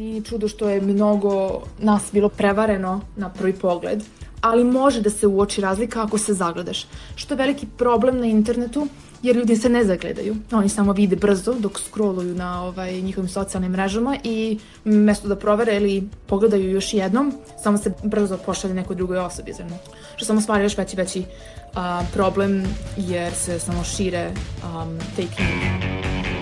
Nije ni čudo što je mnogo nas bilo prevareno na prvi pogled, ali može da se uoči razlika ako se zagledaš. Što je veliki problem na internetu, jer ljudi se ne zagledaju. Oni samo vide brzo dok scrolluju na ovaj, njihovim socijalnim mrežama i mesto da provere ili pogledaju još jednom, samo se brzo pošalje nekoj drugoj osobi. Znači, što samo stvari još veći veći uh, problem jer se samo šire um, fake news.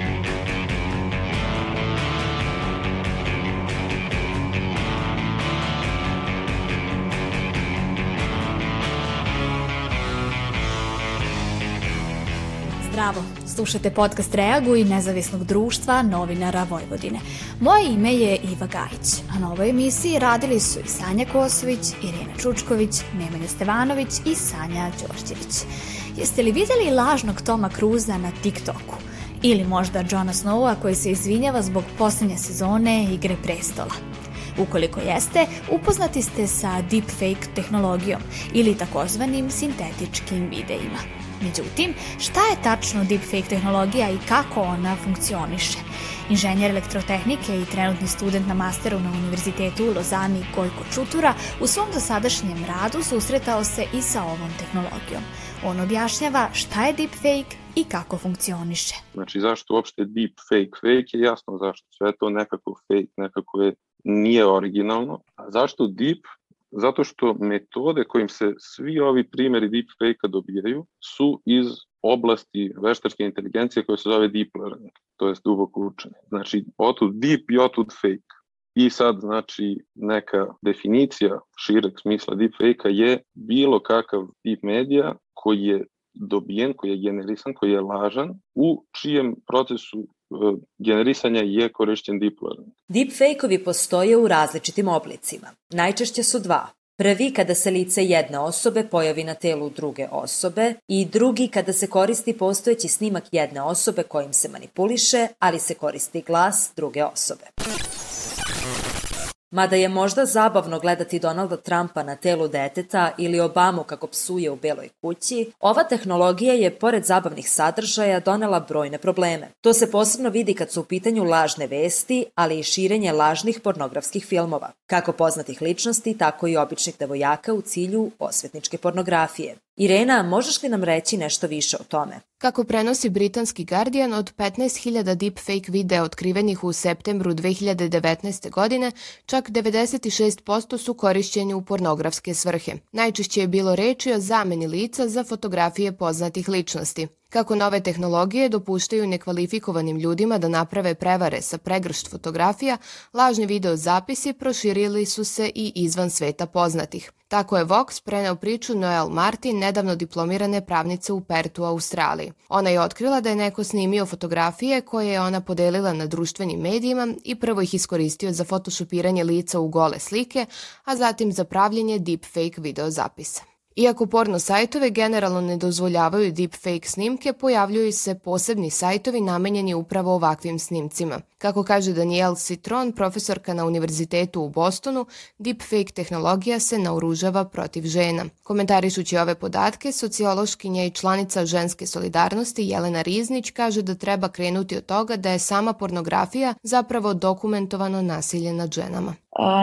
Slušate podcast Reagu i nezavisnog društva novinara Vojvodine. Moje ime je Iva Gajić, a na ovoj emisiji radili su i Sanja Kosović, Irena Čučković, Nemanja Stevanović i Sanja Đorđević. Jeste li videli lažnog Toma Cruza na TikToku? Ili možda Johna Snowa koji se izvinjava zbog poslednje sezone Igre prestola? Ukoliko jeste, upoznati ste sa deepfake tehnologijom ili takozvanim sintetičkim videima. Međutim, šta je tačno deepfake tehnologija i kako ona funkcioniše? Inženjer elektrotehnike i trenutni student na masteru na Univerzitetu u Lozani Gojko Čutura u svom dosadašnjem radu susretao se i sa ovom tehnologijom. On objašnjava šta je deepfake i kako funkcioniše. Znači zašto uopšte deepfake? Fake je jasno zašto. Sve to nekako fake, nekako je nije originalno. A zašto deep? Zato što metode kojim se svi ovi primeri deepfake-a dobijaju su iz oblasti veštačke inteligencije koja se zove deep learning, to je duboko učenje. Znači, otud deep i otud fake. I sad, znači, neka definicija šireg smisla deepfake-a je bilo kakav deep medija koji je dobijen, koji je generisan, koji je lažan, u čijem procesu generisanja je korišćen deep learning. Deepfake-ovi postoje u različitim oblicima. Najčešće su dva. Prvi kada se lice jedne osobe pojavi na telu druge osobe i drugi kada se koristi postojeći snimak jedne osobe kojim se manipuliše, ali se koristi glas druge osobe. Mada je možda zabavno gledati Donalda Trumpa na telu deteta ili Obamu kako psuje u Beloj kući, ova tehnologija je, pored zabavnih sadržaja, donela brojne probleme. To se posebno vidi kad su u pitanju lažne vesti, ali i širenje lažnih pornografskih filmova, kako poznatih ličnosti, tako i običnih devojaka u cilju osvetničke pornografije. Irena, možeš li nam reći nešto više o tome? Kako prenosi britanski Guardian, od 15.000 deepfake videa otkrivenih u septembru 2019. godine, čak 96% su korišćeni u pornografske svrhe. Najčešće je bilo reči o zameni lica za fotografije poznatih ličnosti. Kako nove tehnologije dopuštaju nekvalifikovanim ljudima da naprave prevare sa pregršt fotografija, lažni video zapisi proširili su se i izvan sveta poznatih. Tako je Vox preneo priču Noel Martin, nedavno diplomirane pravnice u Pertu, Australiji. Ona je otkrila da je neko snimio fotografije koje je ona podelila na društvenim medijima i prvo ih iskoristio za photoshopiranje lica u gole slike, a zatim za pravljenje deepfake video zapisa. Iako porno sajtove generalno ne dozvoljavaju deepfake snimke, pojavljuju se posebni sajtovi namenjeni upravo ovakvim snimcima. Kako kaže Danielle Citron, profesorka na univerzitetu u Bostonu, deepfake tehnologija se naoružava protiv žena. Komentarišući ove podatke, sociološkinja i članica ženske solidarnosti Jelena Riznić kaže da treba krenuti od toga da je sama pornografija zapravo dokumentovano nasilje nad ženama.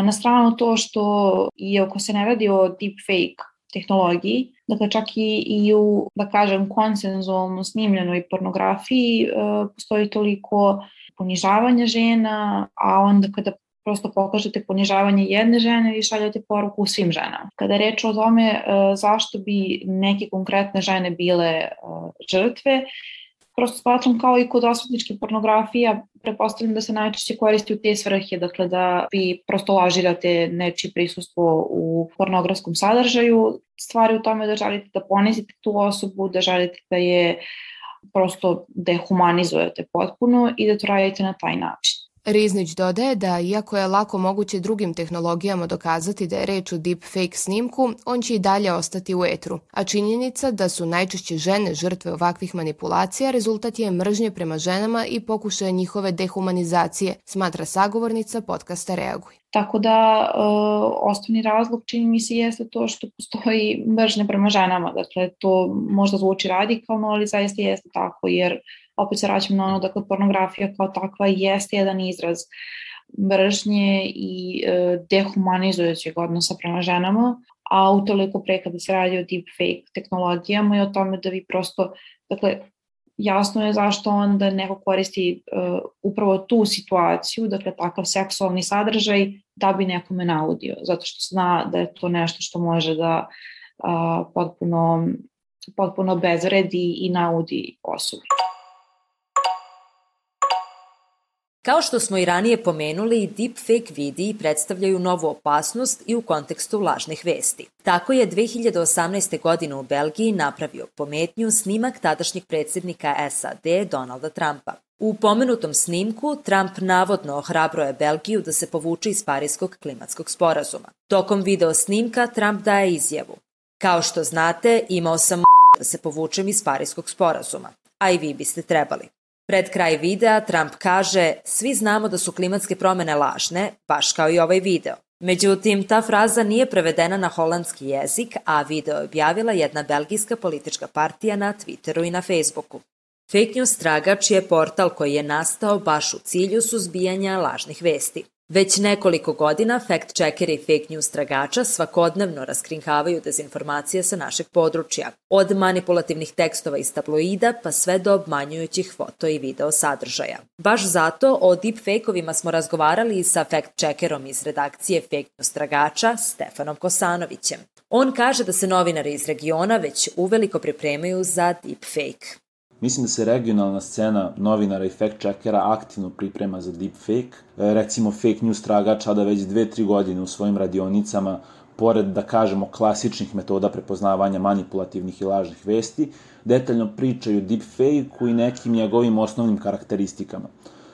Na stranu to što, iako se ne radi o deepfake tehnologiji, dakle čak i, i u, da kažem, konsenzualno snimljenoj pornografiji e, postoji toliko ponižavanja žena, a onda kada prosto pokažete ponižavanje jedne žene i šaljate poruku svim ženama. Kada reč o tome e, zašto bi neke konkretne žene bile e, žrtve, prosto smatram kao i kod osvetničke pornografija, prepostavljam da se najčešće koristi u te svrhe, dakle da vi prosto lažirate nečije prisustvo u pornografskom sadržaju, stvari u tome da želite da ponizite tu osobu, da želite da je prosto dehumanizujete potpuno i da to radite na taj način. Riznić dodaje da, iako je lako moguće drugim tehnologijama dokazati da je reč o deepfake snimku, on će i dalje ostati u etru, a činjenica da su najčešće žene žrtve ovakvih manipulacija rezultat je mržnje prema ženama i pokušaje njihove dehumanizacije, smatra sagovornica podcasta Reaguj. Tako da e, osnovni razlog čini mi se jeste to što postoji mržnje prema ženama. Dakle, to možda zvuči radikalno, ali zaista jeste tako, jer opet se vraćam na ono, dakle, pornografija kao takva jeste jedan izraz mržnje i e, dehumanizujućeg odnosa prema ženama, a utoliko pre kada se radi o deepfake tehnologijama i o tome da vi prosto, dakle, jasno je zašto onda neko koristi uh, upravo tu situaciju, dakle takav seksualni sadržaj da bi nekome naudio, zato što zna da je to nešto što može da uh, potpuno, potpuno bezvredi i naudi osobi. Kao što smo i ranije pomenuli, deepfake vidiji predstavljaju novu opasnost i u kontekstu lažnih vesti. Tako je 2018. godine u Belgiji napravio pometnju snimak tadašnjeg predsednika SAD Donalda Trumpa. U pomenutom snimku Trump navodno ohrabroje Belgiju da se povuče iz Parijskog klimatskog sporazuma. Tokom video snimka Trump daje izjavu. Kao što znate, imao sam da se povučem iz Parijskog sporazuma, a i vi biste trebali. Pred kraj videa Trump kaže svi znamo da su klimatske promene lažne, baš kao i ovaj video. Međutim, ta fraza nije prevedena na holandski jezik, a video je objavila jedna belgijska politička partija na Twitteru i na Facebooku. Fake News Tragač je portal koji je nastao baš u cilju suzbijanja lažnih vesti. Već nekoliko godina fact-checkeri i fake news tragača svakodnevno raskrinkavaju dezinformacije sa našeg područja, od manipulativnih tekstova iz tabloida pa sve do obmanjujućih foto i video sadržaja. Baš zato o deepfake-ovima smo razgovarali i sa fact-checkerom iz redakcije fake news tragača Stefanom Kosanovićem. On kaže da se novinari iz regiona već uveliko pripremaju za deepfake. Mislim da se regionalna scena novinara i fact-checkera aktivno priprema za deepfake. E, recimo, fake news tragača da već dve, tri godine u svojim radionicama, pored, da kažemo, klasičnih metoda prepoznavanja manipulativnih i lažnih vesti, detaljno pričaju deepfake-u i nekim njegovim osnovnim karakteristikama.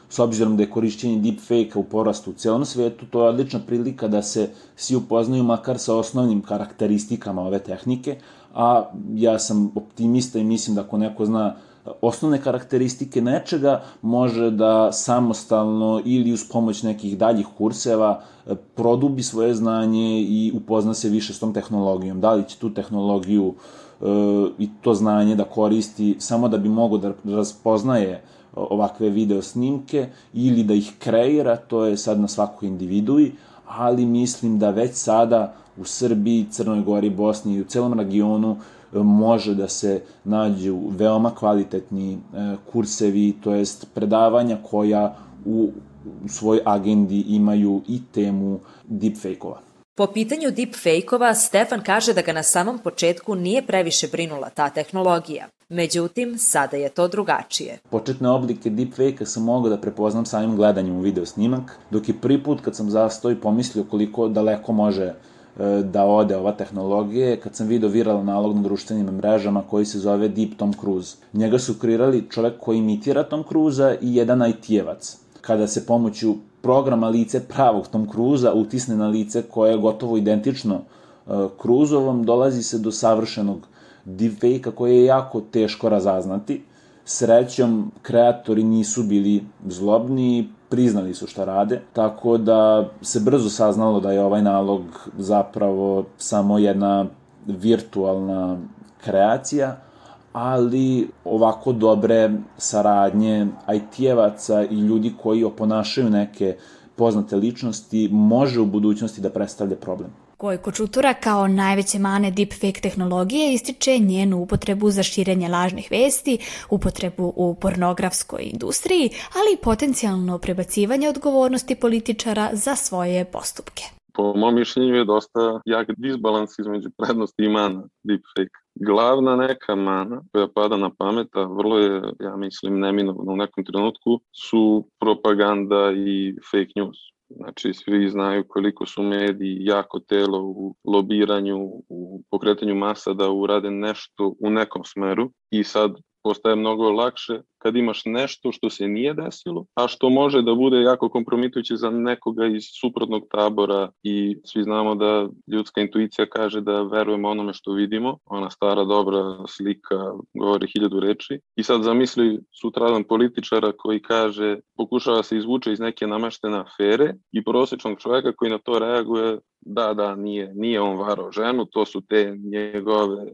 S obzirom da je korišćenje deepfake-a u porastu u celom svetu, to je odlična prilika da se svi upoznaju makar sa osnovnim karakteristikama ove tehnike, a ja sam optimista i mislim da ako neko zna osnovne karakteristike nečega može da samostalno ili uz pomoć nekih daljih kurseva e, produbi svoje znanje i upozna se više s tom tehnologijom. Da li će tu tehnologiju e, i to znanje da koristi samo da bi mogo da raspoznaje ovakve video snimke ili da ih kreira, to je sad na svakoj individui, ali mislim da već sada u Srbiji, Crnoj Gori, Bosni i u celom regionu može da se nađu veoma kvalitetni e, kursevi, to jest predavanja koja u svoj agendi imaju i temu deepfake-ova. Po pitanju deepfake-ova, Stefan kaže da ga na samom početku nije previše brinula ta tehnologija. Međutim, sada je to drugačije. Početne oblike deepfake-a sam mogao da prepoznam samim gledanjem u video snimak, dok je prvi put kad sam zastao i pomislio koliko daleko može da ode ova tehnologija kad sam video viralan nalog na društvenim mrežama koji se zove Deep Tom Cruise. Njega su kreirali čovek koji imitira Tom Cruise i jedan IT-evac. Kada se pomoću programa lice pravog Tom Cruise utisne na lice koje je gotovo identično uh, Cruiseovom, dolazi se do savršenog deepfake-a koje je jako teško razaznati. Srećom, kreatori nisu bili zlobni, priznali su šta rade, tako da se brzo saznalo da je ovaj nalog zapravo samo jedna virtualna kreacija, ali ovako dobre saradnje IT-evaca i ljudi koji oponašaju neke poznate ličnosti može u budućnosti da predstavlja problem. Gojko Čutura kao najveće mane deepfake tehnologije ističe njenu upotrebu za širenje lažnih vesti, upotrebu u pornografskoj industriji, ali i potencijalno prebacivanje odgovornosti političara za svoje postupke. Po mom mišljenju je dosta jak disbalans između prednosti i mana deepfake. Glavna neka mana koja pada na pamet, a vrlo je, ja mislim, neminovno u nekom trenutku, su propaganda i fake news Znači, svi znaju koliko su mediji jako telo u lobiranju, u pokretanju masa da urade nešto u nekom smeru. I sad postaje mnogo lakše kad imaš nešto što se nije desilo, a što može da bude jako kompromitujuće za nekoga iz suprotnog tabora i svi znamo da ljudska intuicija kaže da verujemo onome što vidimo, ona stara dobra slika govori hiljadu reči i sad zamisli sutradan političara koji kaže pokušava se izvuče iz neke nameštene afere i prosječnog čoveka koji na to reaguje da, da, nije, nije on varao ženu, to su te njegove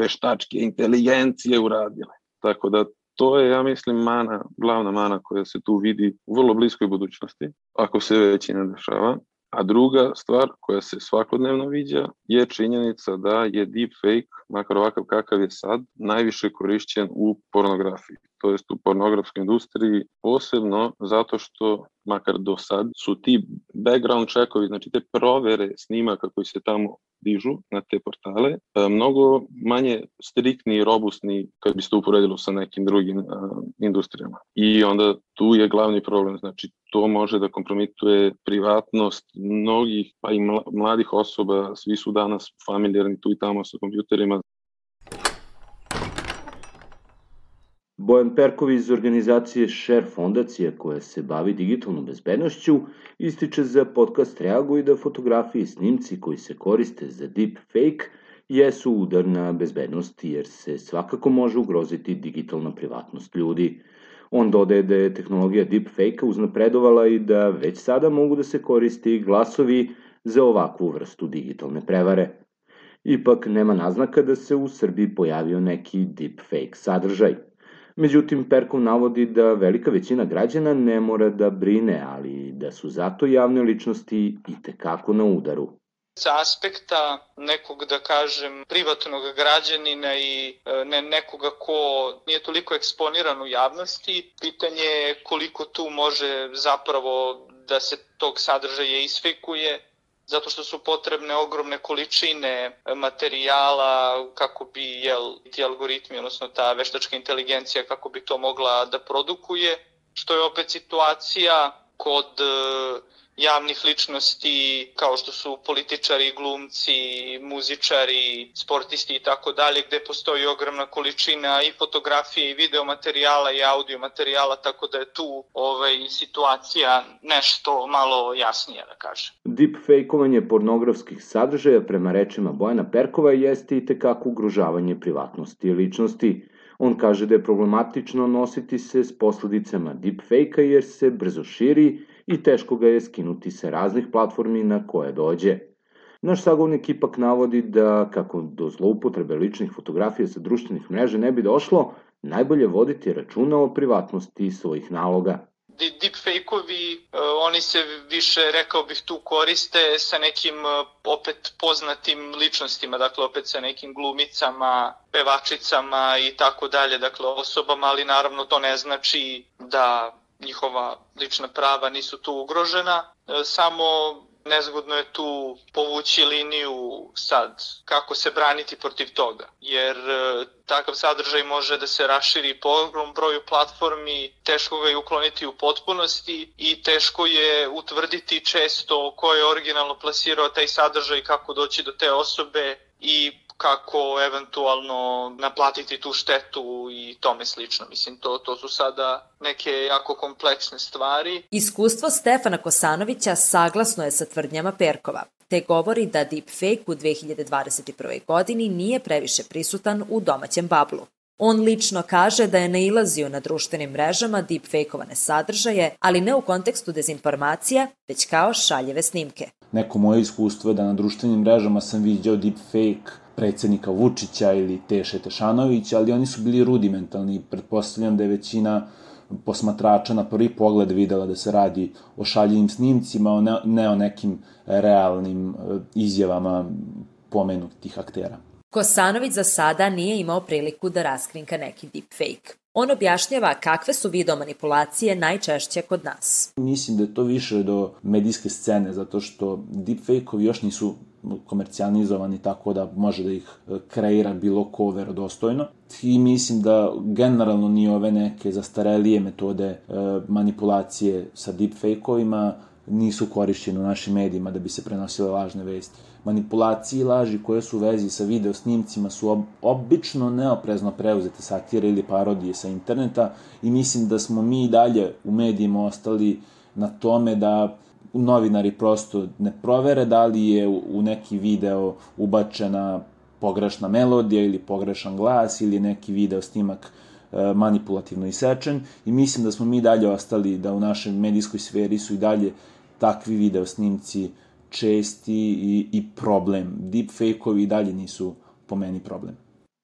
veštačke inteligencije uradile. Tako da to je, ja mislim, mana, glavna mana koja se tu vidi u vrlo bliskoj budućnosti, ako se već i ne dešava. A druga stvar koja se svakodnevno viđa je činjenica da je deepfake, makar ovakav kakav je sad, najviše korišćen u pornografiji, to jest u pornografskoj industriji, posebno zato što makar do sad, su ti background checkovi, znači te provere snimaka koji se tamo dižu na te portale, e, mnogo manje striktni i robustni kad bi se to uporedilo sa nekim drugim uh, industrijama. I onda tu je glavni problem, znači to može da kompromituje privatnost mnogih, pa i mladih osoba, svi su danas familijarni tu i tamo sa kompjuterima, Bojan Perković iz organizacije Share fondacija koja se bavi digitalnom bezbednošću ističe za podcast Reaguj da fotografije i snimci koji se koriste za deepfake jesu udar na bezbednost jer se svakako može ugroziti digitalna privatnost ljudi. On dodaje da je tehnologija deepfake-a uznapredovala i da već sada mogu da se koristi glasovi za ovakvu vrstu digitalne prevare. Ipak nema naznaka da se u Srbiji pojavio neki deepfake sadržaj. Međutim, Perkov navodi da velika većina građana ne mora da brine, ali da su zato javne ličnosti i tekako na udaru. Sa aspekta nekog, da kažem, privatnog građanina i e, ne, nekoga ko nije toliko eksponiran u javnosti, pitanje je koliko tu može zapravo da se tog sadržaja isfikuje zato što su potrebne ogromne količine materijala kako bi jel, ti algoritmi, odnosno ta veštačka inteligencija kako bi to mogla da produkuje, što je opet situacija kod javnih ličnosti kao što su političari, glumci, muzičari, sportisti i tako dalje, gde postoji ogromna količina i fotografije i video materijala i audio materijala, tako da je tu ovaj, situacija nešto malo jasnija, da kažem. Deepfakeovanje pornografskih sadržaja prema rečima Bojana Perkova jeste i tekako ugrožavanje privatnosti i ličnosti. On kaže da je problematično nositi se s posledicama deepfake-a jer se brzo širi i teško ga je skinuti sa raznih platformi na koje dođe. Naš sagovnik ipak navodi da kako do zloupotrebe ličnih fotografija sa društvenih mreža ne bi došlo, najbolje voditi računa o privatnosti svojih naloga deepfake-ovi, e, oni se više, rekao bih, tu koriste sa nekim e, opet poznatim ličnostima, dakle opet sa nekim glumicama, pevačicama i tako dalje, dakle osobama, ali naravno to ne znači da njihova lična prava nisu tu ugrožena, e, samo nezgodno je tu povući liniju sad kako se braniti protiv toga, jer e, takav sadržaj može da se raširi po ogrom broju platformi, teško ga je ukloniti u potpunosti i teško je utvrditi često ko je originalno plasirao taj sadržaj, kako doći do te osobe i kako eventualno naplatiti tu štetu i tome slično. Mislim, to, to su sada neke jako kompleksne stvari. Iskustvo Stefana Kosanovića saglasno je sa tvrdnjama Perkova, te govori da deepfake u 2021. godini nije previše prisutan u domaćem bablu. On lično kaže da je nailazio na društvenim mrežama deepfakeovane sadržaje, ali ne u kontekstu dezinformacija, već kao šaljeve snimke. Neko moje iskustvo je da na društvenim mrežama sam vidio deepfake predsednika Vučića ili Teše Tešanovića, ali oni su bili rudimentalni. Pretpostavljam da je većina posmatrača na prvi pogled videla da se radi o šaljivim snimcima, ne, ne o nekim realnim e, izjavama pomenutih aktera. Kosanović za sada nije imao priliku da raskrinka neki deepfake. On objašnjava kakve su video manipulacije najčešće kod nas. Mislim da je to više do medijske scene, zato što deepfake-ovi još nisu komercijalizovani tako da može da ih e, kreira bilo ko verodostojno. I mislim da generalno ni ove neke zastarelije metode e, manipulacije sa deepfake-ovima nisu korišćene u našim medijima da bi se prenosile lažne vesti. Manipulacije i laži koje su u vezi sa video snimcima su ob, obično neoprezno preuzete satire ili parodije sa interneta i mislim da smo mi dalje u medijima ostali na tome da novinari prosto ne provere da li je u neki video ubačena pogrešna melodija ili pogrešan glas ili neki video snimak e, manipulativno isečen i mislim da smo mi dalje ostali da u našoj medijskoj sferi su i dalje takvi video snimci česti i, i problem. Deepfake-ovi i dalje nisu po meni problem.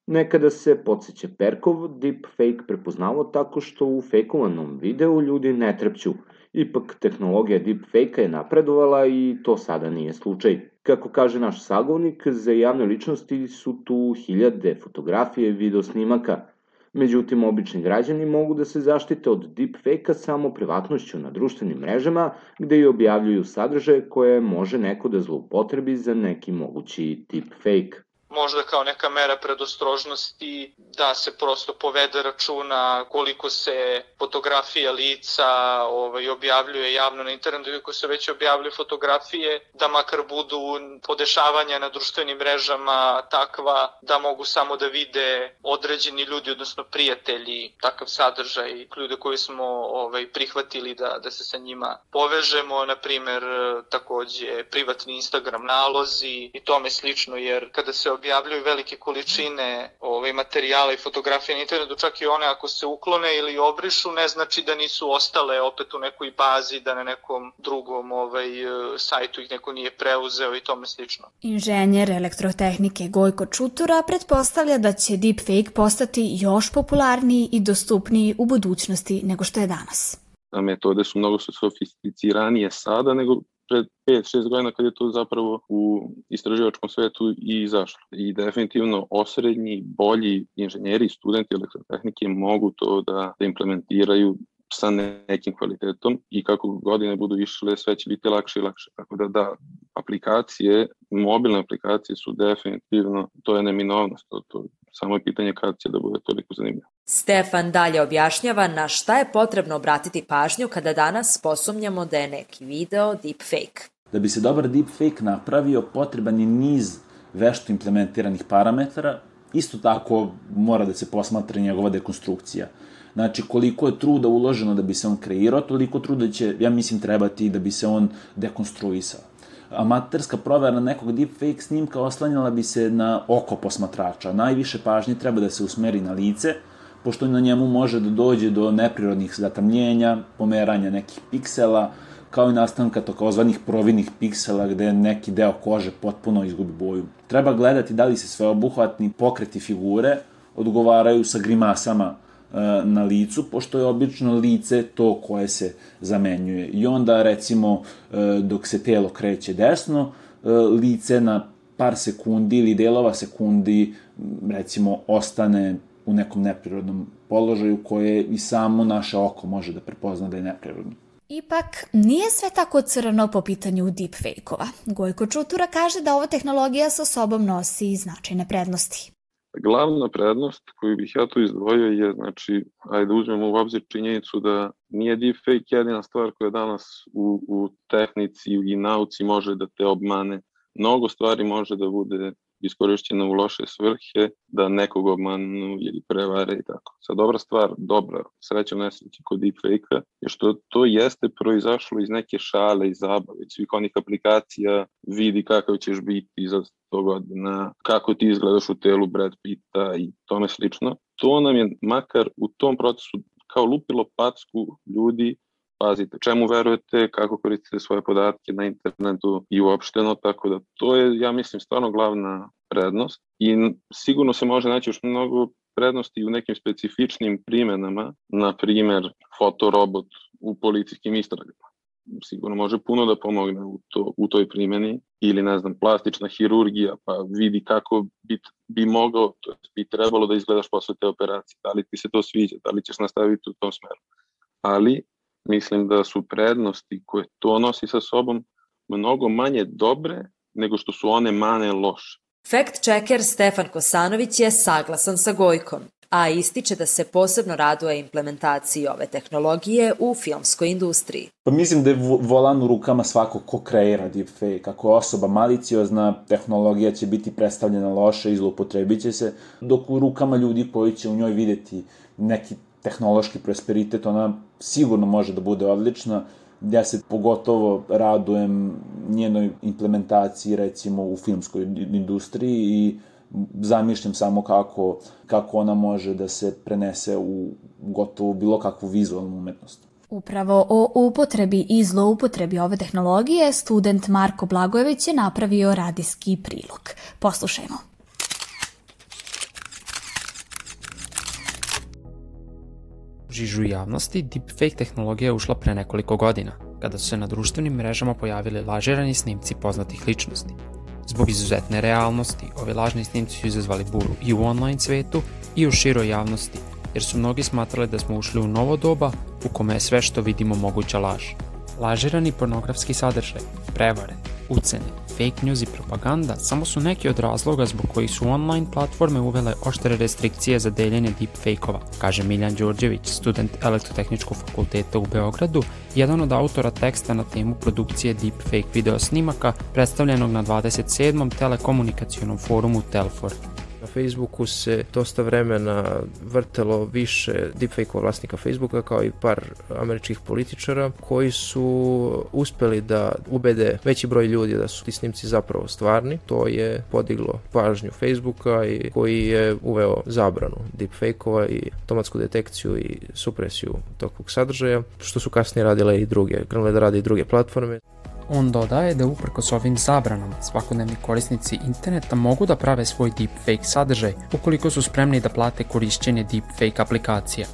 Nekada se, podsjeća Perkov, deepfake prepoznavo tako što u fejkovanom videu ljudi ne trepću. Ipak, tehnologija deepfake-a je napredovala i to sada nije slučaj. Kako kaže naš sagovnik, za javne ličnosti su tu hiljade fotografije i videosnimaka. Međutim, obični građani mogu da se zaštite od deepfake-a samo privatnošću na društvenim mrežama, gde i objavljuju sadržaje koje može neko da zloupotrebi za neki mogući deepfake možda kao neka mera predostrožnosti da se prosto povede računa koliko se fotografija lica ovaj, objavljuje javno na internetu, ako se već objavljaju fotografije, da makar budu podešavanja na društvenim mrežama takva da mogu samo da vide određeni ljudi, odnosno prijatelji, takav sadržaj, ljude koji smo ovaj, prihvatili da, da se sa njima povežemo, na primer takođe privatni Instagram nalozi i tome slično, jer kada se objavljuju velike količine ovaj, materijala i fotografije na internetu, čak i one ako se uklone ili obrišu, ne znači da nisu ostale opet u nekoj bazi, da na nekom drugom ovaj, sajtu ih neko nije preuzeo i tome slično. Inženjer elektrotehnike Gojko Čutura pretpostavlja da će deepfake postati još popularniji i dostupniji u budućnosti nego što je danas. Metode su mnogo sofisticiranije sada nego pred 5-6 godina kad je to zapravo u istraživačkom svetu i izašlo. I definitivno osrednji, bolji inženjeri i studenti elektrotehnike mogu to da, da implementiraju sa nekim kvalitetom i kako godine budu išle sve će biti lakše i lakše. Tako da da, aplikacije, mobilne aplikacije su definitivno, to je neminovnost, to, to samo je pitanje kad će da bude toliko zanimljivo. Stefan dalje objašnjava na šta je potrebno obratiti pažnju kada danas posumnjamo da je neki video deepfake. Da bi se dobar deepfake napravio, potreban je niz vešto implementiranih parametara, isto tako mora da se posmatra njegova dekonstrukcija. Znači, koliko je truda uloženo da bi se on kreirao, toliko truda će, ja mislim, trebati da bi se on dekonstruisao amaterska provera nekog deepfake snimka oslanjala bi se na oko posmatrača. Najviše pažnje treba da se usmeri na lice, pošto na njemu može da dođe do neprirodnih zatamljenja, pomeranja nekih piksela, kao i nastanka takozvanih providnih piksela gde neki deo kože potpuno izgubi boju. Treba gledati da li se sveobuhvatni pokreti figure odgovaraju sa grimasama E, na licu, pošto je obično lice to koje se zamenjuje. I onda, recimo, e, dok se telo kreće desno, e, lice na par sekundi ili delova sekundi, recimo, ostane u nekom neprirodnom položaju koje i samo naše oko može da prepozna da je neprirodno. Ipak, nije sve tako crno po pitanju deepfake-ova. Gojko Čutura kaže da ova tehnologija sa sobom nosi značajne prednosti. Glavna prednost koju bih ja tu izdvojio je, znači, ajde uzmemo u obzir činjenicu da nije deepfake jedina stvar koja danas u, u tehnici i nauci može da te obmane. Mnogo stvari može da bude iskorišćena u loše svrhe, da nekog obmanu ili prevare i tako. Sad, dobra stvar, dobra, sreća nesreća kod deepfake-a je što to jeste proizašlo iz neke šale i zabave, svih onih aplikacija, vidi kakav ćeš biti za 100 godina, kako ti izgledaš u telu Brad Pitta i tome slično. To nam je makar u tom procesu kao lupilo packu ljudi pazite čemu verujete, kako koristite svoje podatke na internetu i uopšteno, tako da to je, ja mislim, stvarno glavna prednost i sigurno se može naći još mnogo prednosti u nekim specifičnim primenama, na primer fotorobot u policijskim istragama. Sigurno može puno da pomogne u, to, u toj primeni ili ne znam, plastična hirurgija, pa vidi kako bi, bi mogao, to bi trebalo da izgledaš posle te operacije, da li ti se to sviđa, da li ćeš nastaviti u tom smeru. Ali mislim da su prednosti koje to nosi sa sobom mnogo manje dobre nego što su one mane loše. Fact checker Stefan Kosanović je saglasan sa Gojkom, a ističe da se posebno raduje implementaciji ove tehnologije u filmskoj industriji. Pa mislim da je volan u rukama svako ko kreira deepfake. Ako je osoba maliciozna, tehnologija će biti predstavljena loše i zlopotrebit će se, dok u rukama ljudi koji će u njoj videti neki tehnološki prosperitet, ona sigurno može da bude odlična. Ja se pogotovo radujem njenoj implementaciji recimo u filmskoj industriji i zamišljam samo kako, kako ona može da se prenese u gotovo bilo kakvu vizualnu umetnost. Upravo o upotrebi i zloupotrebi ove tehnologije student Marko Blagojević je napravio radijski prilog. Poslušajmo. Žižu javnosti deepfake tehnologija je ušla pre nekoliko godina, kada su se na društvenim mrežama pojavili lažirani snimci poznatih ličnosti. Zbog izuzetne realnosti, ove lažni snimci su izazvali buru i u online svetu i u široj javnosti, jer su mnogi smatrali da smo ušli u novo doba u kome je sve što vidimo moguća laž. Lažirani pornografski sadržaj, prevare, ucene, fake news i propaganda samo su neki od razloga zbog kojih su online platforme uvele oštre restrikcije za deljenje deepfake-ova, kaže Miljan Đorđević, student elektrotehničkog fakulteta u Beogradu, jedan od autora teksta na temu produkcije deepfake video snimaka predstavljenog na 27. telekomunikacionom forumu Telfor. Facebooku se dosta vremena vrtelo više deepfake vlasnika Facebooka kao i par američkih političara koji su uspeli da ubede veći broj ljudi da su ti snimci zapravo stvarni. To je podiglo pažnju Facebooka i koji je uveo zabranu deepfake-ova i automatsku detekciju i supresiju tokog sadržaja, što su kasnije radile i druge, krenule da rade i druge platforme. On dodaje da uprkos ovim zabranama svakodnevni korisnici interneta mogu da prave svoj deepfake sadržaj ukoliko su spremni da plate korišćenje deepfake aplikacija.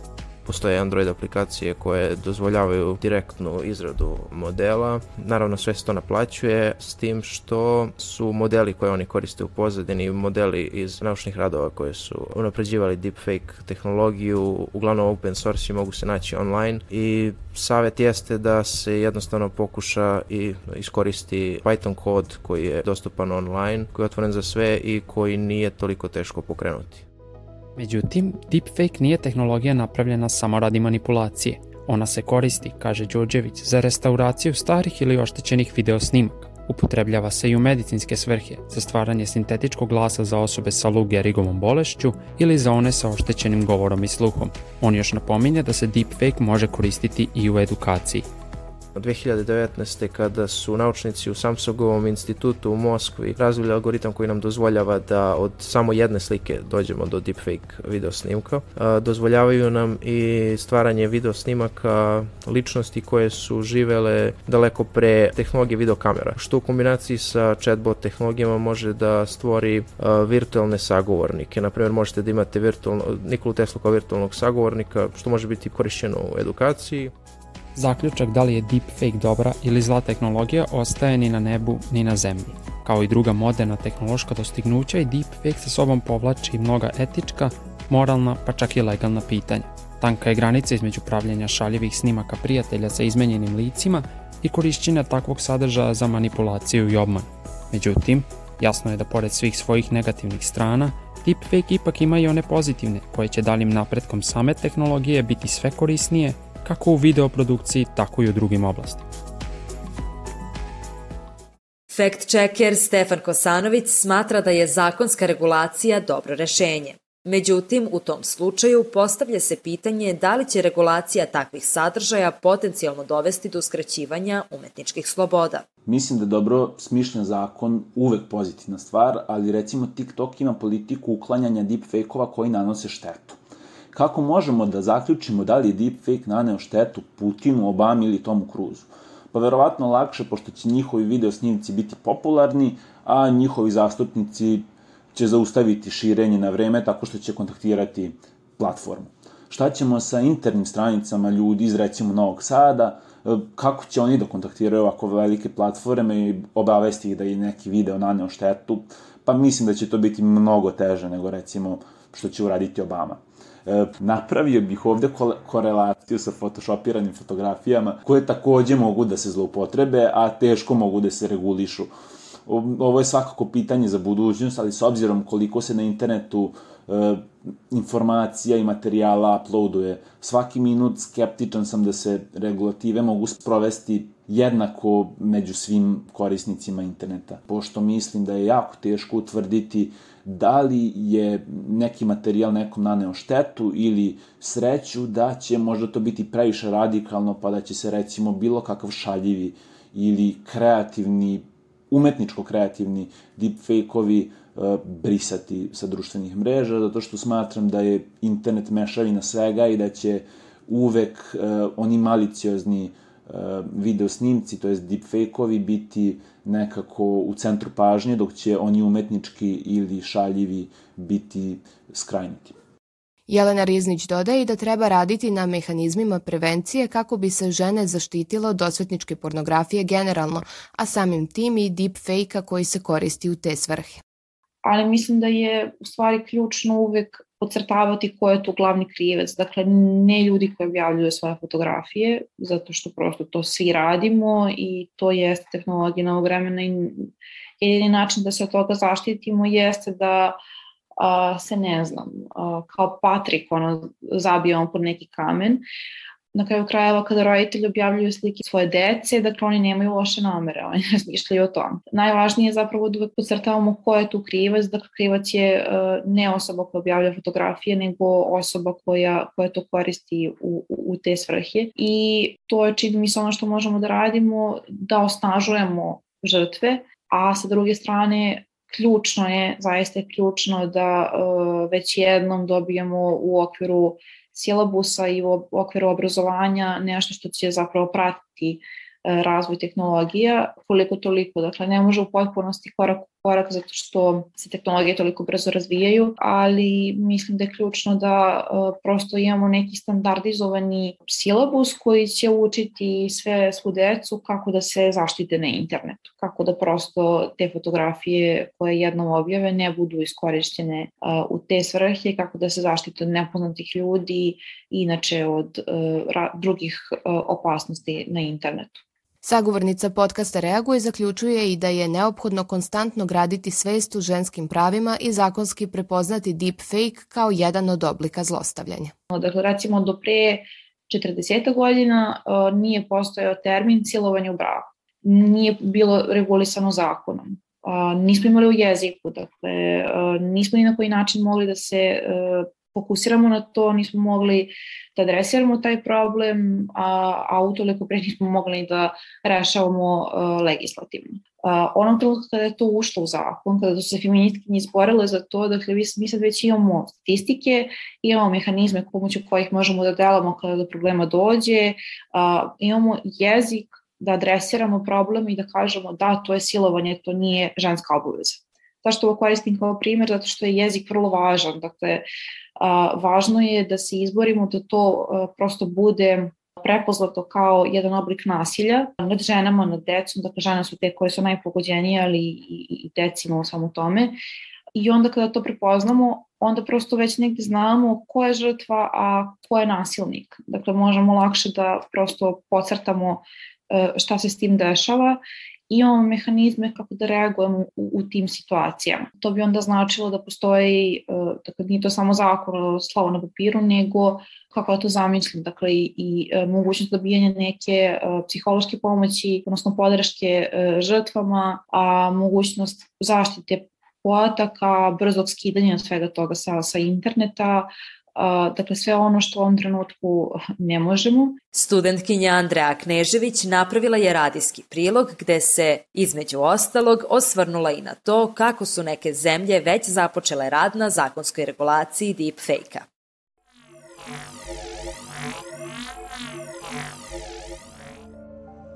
Postoje Android aplikacije koje dozvoljavaju direktnu izradu modela. Naravno sve se to naplaćuje s tim što su modeli koje oni koriste u pozadini modeli iz naučnih radova koje su unapređivali deepfake tehnologiju, uglavnom open source i mogu se naći online i savet jeste da se jednostavno pokuša i iskoristi Python kod koji je dostupan online, koji je otvoren za sve i koji nije toliko teško pokrenuti. Međutim, deepfake nije tehnologija napravljena samo radi manipulacije. Ona se koristi, kaže Đorđević, za restauraciju starih ili oštećenih video snimaka. Upotrebljava se i u medicinske svrhe, za stvaranje sintetičkog glasa za osobe sa Lou Gehrigovom bolešću ili za one sa oštećenim govorom i sluhom. On još napominje da se deepfake može koristiti i u edukaciji. 2019. kada su naučnici u Samsungovom institutu u Moskvi razvili algoritam koji nam dozvoljava da od samo jedne slike dođemo do deepfake video snimka. Dozvoljavaju nam i stvaranje video snimaka ličnosti koje su živele daleko pre tehnologije videokamera, što u kombinaciji sa chatbot tehnologijama može da stvori virtualne sagovornike. Naprimjer, možete da imate virtualno, Nikolu Tesla kao virtualnog sagovornika, što može biti korišćeno u edukaciji. Zaključak da li je deepfake dobra ili zla tehnologija ostaje ni na nebu ni na zemlji. Kao i druga moderna tehnološka dostignuća i deepfake sa sobom povlači mnoga etička, moralna pa čak i legalna pitanja. Tanka je granica između pravljenja šaljivih snimaka prijatelja sa izmenjenim licima i korišćenja takvog sadržaja za manipulaciju i obman. Međutim, jasno je da pored svih svojih negativnih strana, deepfake ipak ima i one pozitivne, koje će dalim napretkom same tehnologije biti sve korisnije kako u videoprodukciji, tako i u drugim oblastima. Fact checker Stefan Kosanović smatra da je zakonska regulacija dobro rešenje. Međutim, u tom slučaju postavlja se pitanje da li će regulacija takvih sadržaja potencijalno dovesti do uskraćivanja umetničkih sloboda. Mislim da dobro smišljen zakon uvek pozitivna stvar, ali recimo TikTok ima politiku uklanjanja deepfake-ova koji nanose štetu kako možemo da zaključimo da li je deepfake naneo štetu Putinu, Obami ili Tomu Cruzu? Pa verovatno lakše, pošto će njihovi video snimci biti popularni, a njihovi zastupnici će zaustaviti širenje na vreme tako što će kontaktirati platformu. Šta ćemo sa internim stranicama ljudi iz recimo Novog Sada, kako će oni da kontaktiraju ovako velike platforme i obavesti ih da je neki video naneo štetu, pa mislim da će to biti mnogo teže nego recimo što će uraditi Obama. E, napravio bih ovde korelaciju sa photoshopiranim fotografijama koje takođe mogu da se zloupotrebe, a teško mogu da se regulišu. Ovo je svakako pitanje za budućnost, ali s obzirom koliko se na internetu e, informacija i materijala uploaduje svaki minut, skeptičan sam da se regulative mogu sprovesti jednako među svim korisnicima interneta, pošto mislim da je jako teško utvrditi da li je neki materijal nekom naneo štetu ili sreću da će možda to biti previše radikalno pa da će se recimo bilo kakav šaljivi ili kreativni, umetničko kreativni deepfake-ovi uh, brisati sa društvenih mreža, zato što smatram da je internet mešavina svega i da će uvek uh, oni maliciozni uh, video snimci, to jest deepfake-ovi, biti nekako u centru pažnje, dok će oni umetnički ili šaljivi biti skrajnuti. Jelena Riznić dodaje da treba raditi na mehanizmima prevencije kako bi se žene zaštitilo od osvetničke pornografije generalno, a samim tim i deepfake-a koji se koristi u te svrhe. Ali mislim da je u stvari ključno uvek podcrtavati ko je tu glavni krivec. Dakle, ne ljudi koji objavljuju svoje fotografije, zato što prosto to svi radimo i to jeste tehnologija novog vremena i jedini način da se od toga zaštitimo jeste da a, se ne znam, a, kao Patrik ono, zabijamo pod neki kamen na kraju krajeva kada roditelji objavljuju slike svoje dece, dakle oni nemaju loše namere, oni razmišljaju o tom. Najvažnije je zapravo da uvek podcrtavamo ko je tu krivac, dakle krivac je uh, ne osoba koja objavlja fotografije, nego osoba koja, koja to koristi u, u te svrhe i to je čini mi se ono što možemo da radimo, da osnažujemo žrtve, a sa druge strane ključno je, zaista je ključno da uh, već jednom dobijemo u okviru silabusa i u okviru obrazovanja nešto što će zapravo pratiti E, razvoj tehnologija, koliko toliko, dakle ne može u potpunosti korak korak zato što se tehnologije toliko brzo razvijaju, ali mislim da je ključno da uh, prosto imamo neki standardizovani silabus koji će učiti sve svu decu kako da se zaštite na internetu, kako da prosto te fotografije koje jednom objave ne budu iskorišćene uh, u te svrhe, kako da se zaštite od nepoznatih ljudi inače od uh, drugih opasnosti na internetu. Sagovornica podcasta Reaguje zaključuje i da je neophodno konstantno graditi svest u ženskim pravima i zakonski prepoznati deepfake kao jedan od oblika zlostavljanja. Dakle, recimo do pre 40 godina uh, nije postojao termin silovanje u braku. Nije bilo regulisano zakonom. Uh, nismo imali u jeziku, dakle, uh, nismo ni na koji način mogli da se fokusiramo na to, nismo mogli da adresiramo taj problem, a, a utoliko pre nismo mogli da rešavamo uh, legislativno. Uh, onom trenutku kada je to ušlo u zakon, kada su se feministkinje izborile za to, dakle mi, mi sad već imamo statistike, imamo mehanizme pomoću kojih možemo da delamo kada do problema dođe, uh, imamo jezik da adresiramo problem i da kažemo da, to je silovanje, to nije ženska obaveza. Zašto ovo koristim kao primer? Zato što je jezik vrlo važan. Dakle, a, važno je da se izborimo da to prosto bude prepoznato kao jedan oblik nasilja nad ženama, nad decom, dakle žene su te koje su najpogođenije, ali i, i, decima u samo tome. I onda kada to prepoznamo, onda prosto već negde znamo ko je žrtva, a ko je nasilnik. Dakle, možemo lakše da prosto pocrtamo šta se s tim dešava imamo mehanizme kako da reagujemo u, u tim situacijama. To bi onda značilo da postoji, uh, dakle nije to samo zakon slavo na papiru, nego kako ja to zamišljam, dakle i, i uh, mogućnost dobijanja neke uh, psihološke pomoći, odnosno podrške žrtvama, a mogućnost zaštite podataka, brzog skidanja svega toga sa, sa interneta, dakle sve ono što u ovom trenutku ne možemo. Studentkinja Andreja Knežević napravila je radijski prilog gde se, između ostalog, osvrnula i na to kako su neke zemlje već započele rad na zakonskoj regulaciji deepfake-a.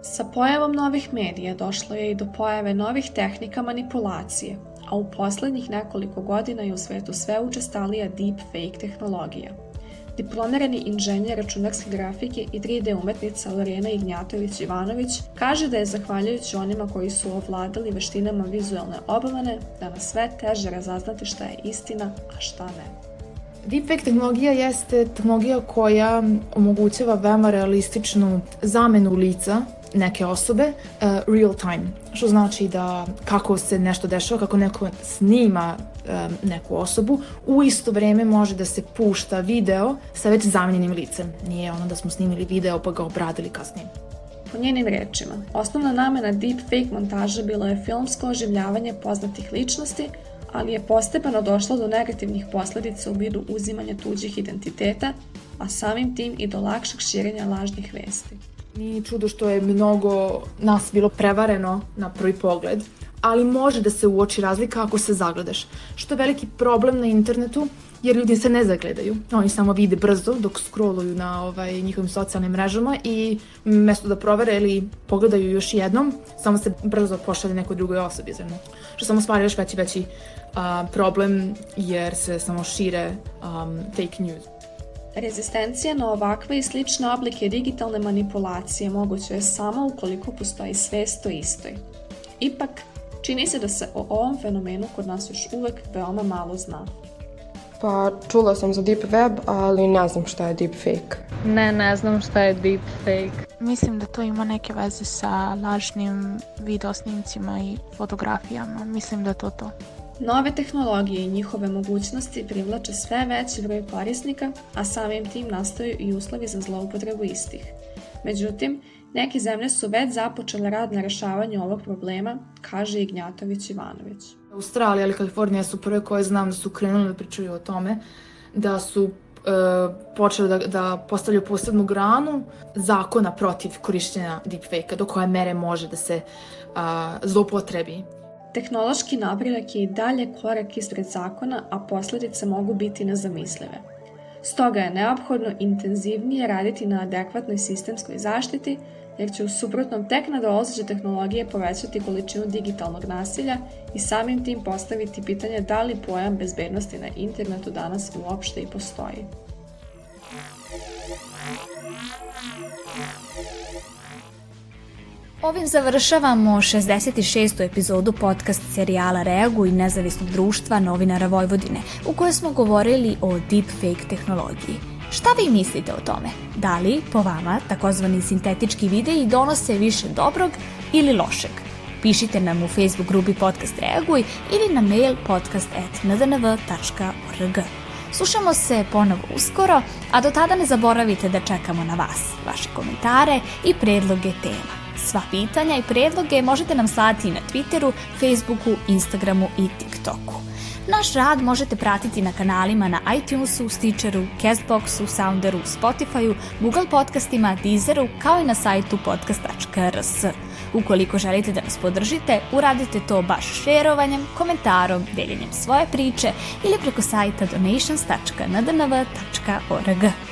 Sa pojavom novih medija došlo je i do pojave novih tehnika manipulacije, a u poslednjih nekoliko godina je u svetu sve učestalija deepfake tehnologija. Diplomirani inženjer računarske grafike i 3D umetnica Lorena Ignjatović-Ivanović kaže da je zahvaljujući onima koji su ovladali veštinama vizualne obavane danas sve teže razaznati šta je istina, a šta ne. Deepfake tehnologija jeste tehnologija koja omogućava veoma realističnu zamenu lica neke osobe uh, real time, što znači da kako se nešto dešava, kako neko snima um, neku osobu, u isto vreme može da se pušta video sa već zamenjenim licem. Nije ono da smo snimili video pa ga obradili kasnije. Po njenim rečima, osnovna namena deepfake montaža bilo je filmsko oživljavanje poznatih ličnosti, ali je postepeno došlo do negativnih posledica u vidu uzimanja tuđih identiteta, a samim tim i do lakšeg širenja lažnih vesti. Nije čudo što je mnogo nas bilo prevareno na prvi pogled, ali može da se uoči razlika ako se zagledaš. Što je veliki problem na internetu, jer ljudi se ne zagledaju. Oni samo vide brzo dok scrolluju na ovaj, njihovim socijalnim mrežama i mesto da provere ili pogledaju još jednom, samo se brzo pošalje nekoj drugoj osobi. Znači, što samo stvara još veći veći a, problem jer se samo šire um, fake news. Rezistencija na ovakve i slične oblike digitalne manipulacije moguće je samo ukoliko postoji svest o istoj. Ipak, čini se da se o ovom fenomenu kod nas još uvek veoma malo zna. Pa čula sam za deep web, ali ne znam šta je deep fake. Ne, ne znam šta je deep fake. Mislim da to ima neke veze sa lažnim videosnimcima i fotografijama. Mislim da je to to. Nove tehnologije i njihove mogućnosti privlače sve veći broj korisnika, a samim tim nastaju i uslovi za zloupotrebu istih. Međutim, neke zemlje su već započele rad na rešavanju ovog problema, kaže Ignjatović Ivanović. Australija ili Kalifornija su prve koje znam da su krenuli da pričaju o tome, da su e, počeli da, da postavljaju posebnu granu zakona protiv korišćenja deepfake-a, do koje mere može da se a, zlopotrebi. Tehnološki napredak je i dalje korak ispred zakona, a posledice mogu biti nezamislive. Stoga je neophodno intenzivnije raditi na adekvatnoj sistemskoj zaštiti, jer će u suprotnom tek nadolazeće tehnologije povećati količinu digitalnog nasilja i samim tim postaviti pitanje da li pojam bezbednosti na internetu danas uopšte i postoji. Ovim završavamo 66. epizodu podcast serijala Reagu i nezavisnog društva novinara Vojvodine, u kojoj smo govorili o deepfake tehnologiji. Šta vi mislite o tome? Da li, po vama, takozvani sintetički videi donose više dobrog ili lošeg? Pišite nam u Facebook grupi Podcast Reaguj ili na mail podcast.ndnv.org. Slušamo se ponovo uskoro, a do tada ne zaboravite da čekamo na vas, vaše komentare i predloge tema. Sva pitanja i predloge možete nam slati na Twitteru, Facebooku, Instagramu i TikToku. Naš rad možete pratiti na kanalima na iTunesu, Stitcheru, Castboxu, Sounderu, Spotifyu, Google podcastima, Deezeru, kao i na sajtu podcast.rs. Ukoliko želite da nas podržite, uradite to baš šerovanjem, komentarom, deljenjem svoje priče ili preko sajta donations.ndnv.org.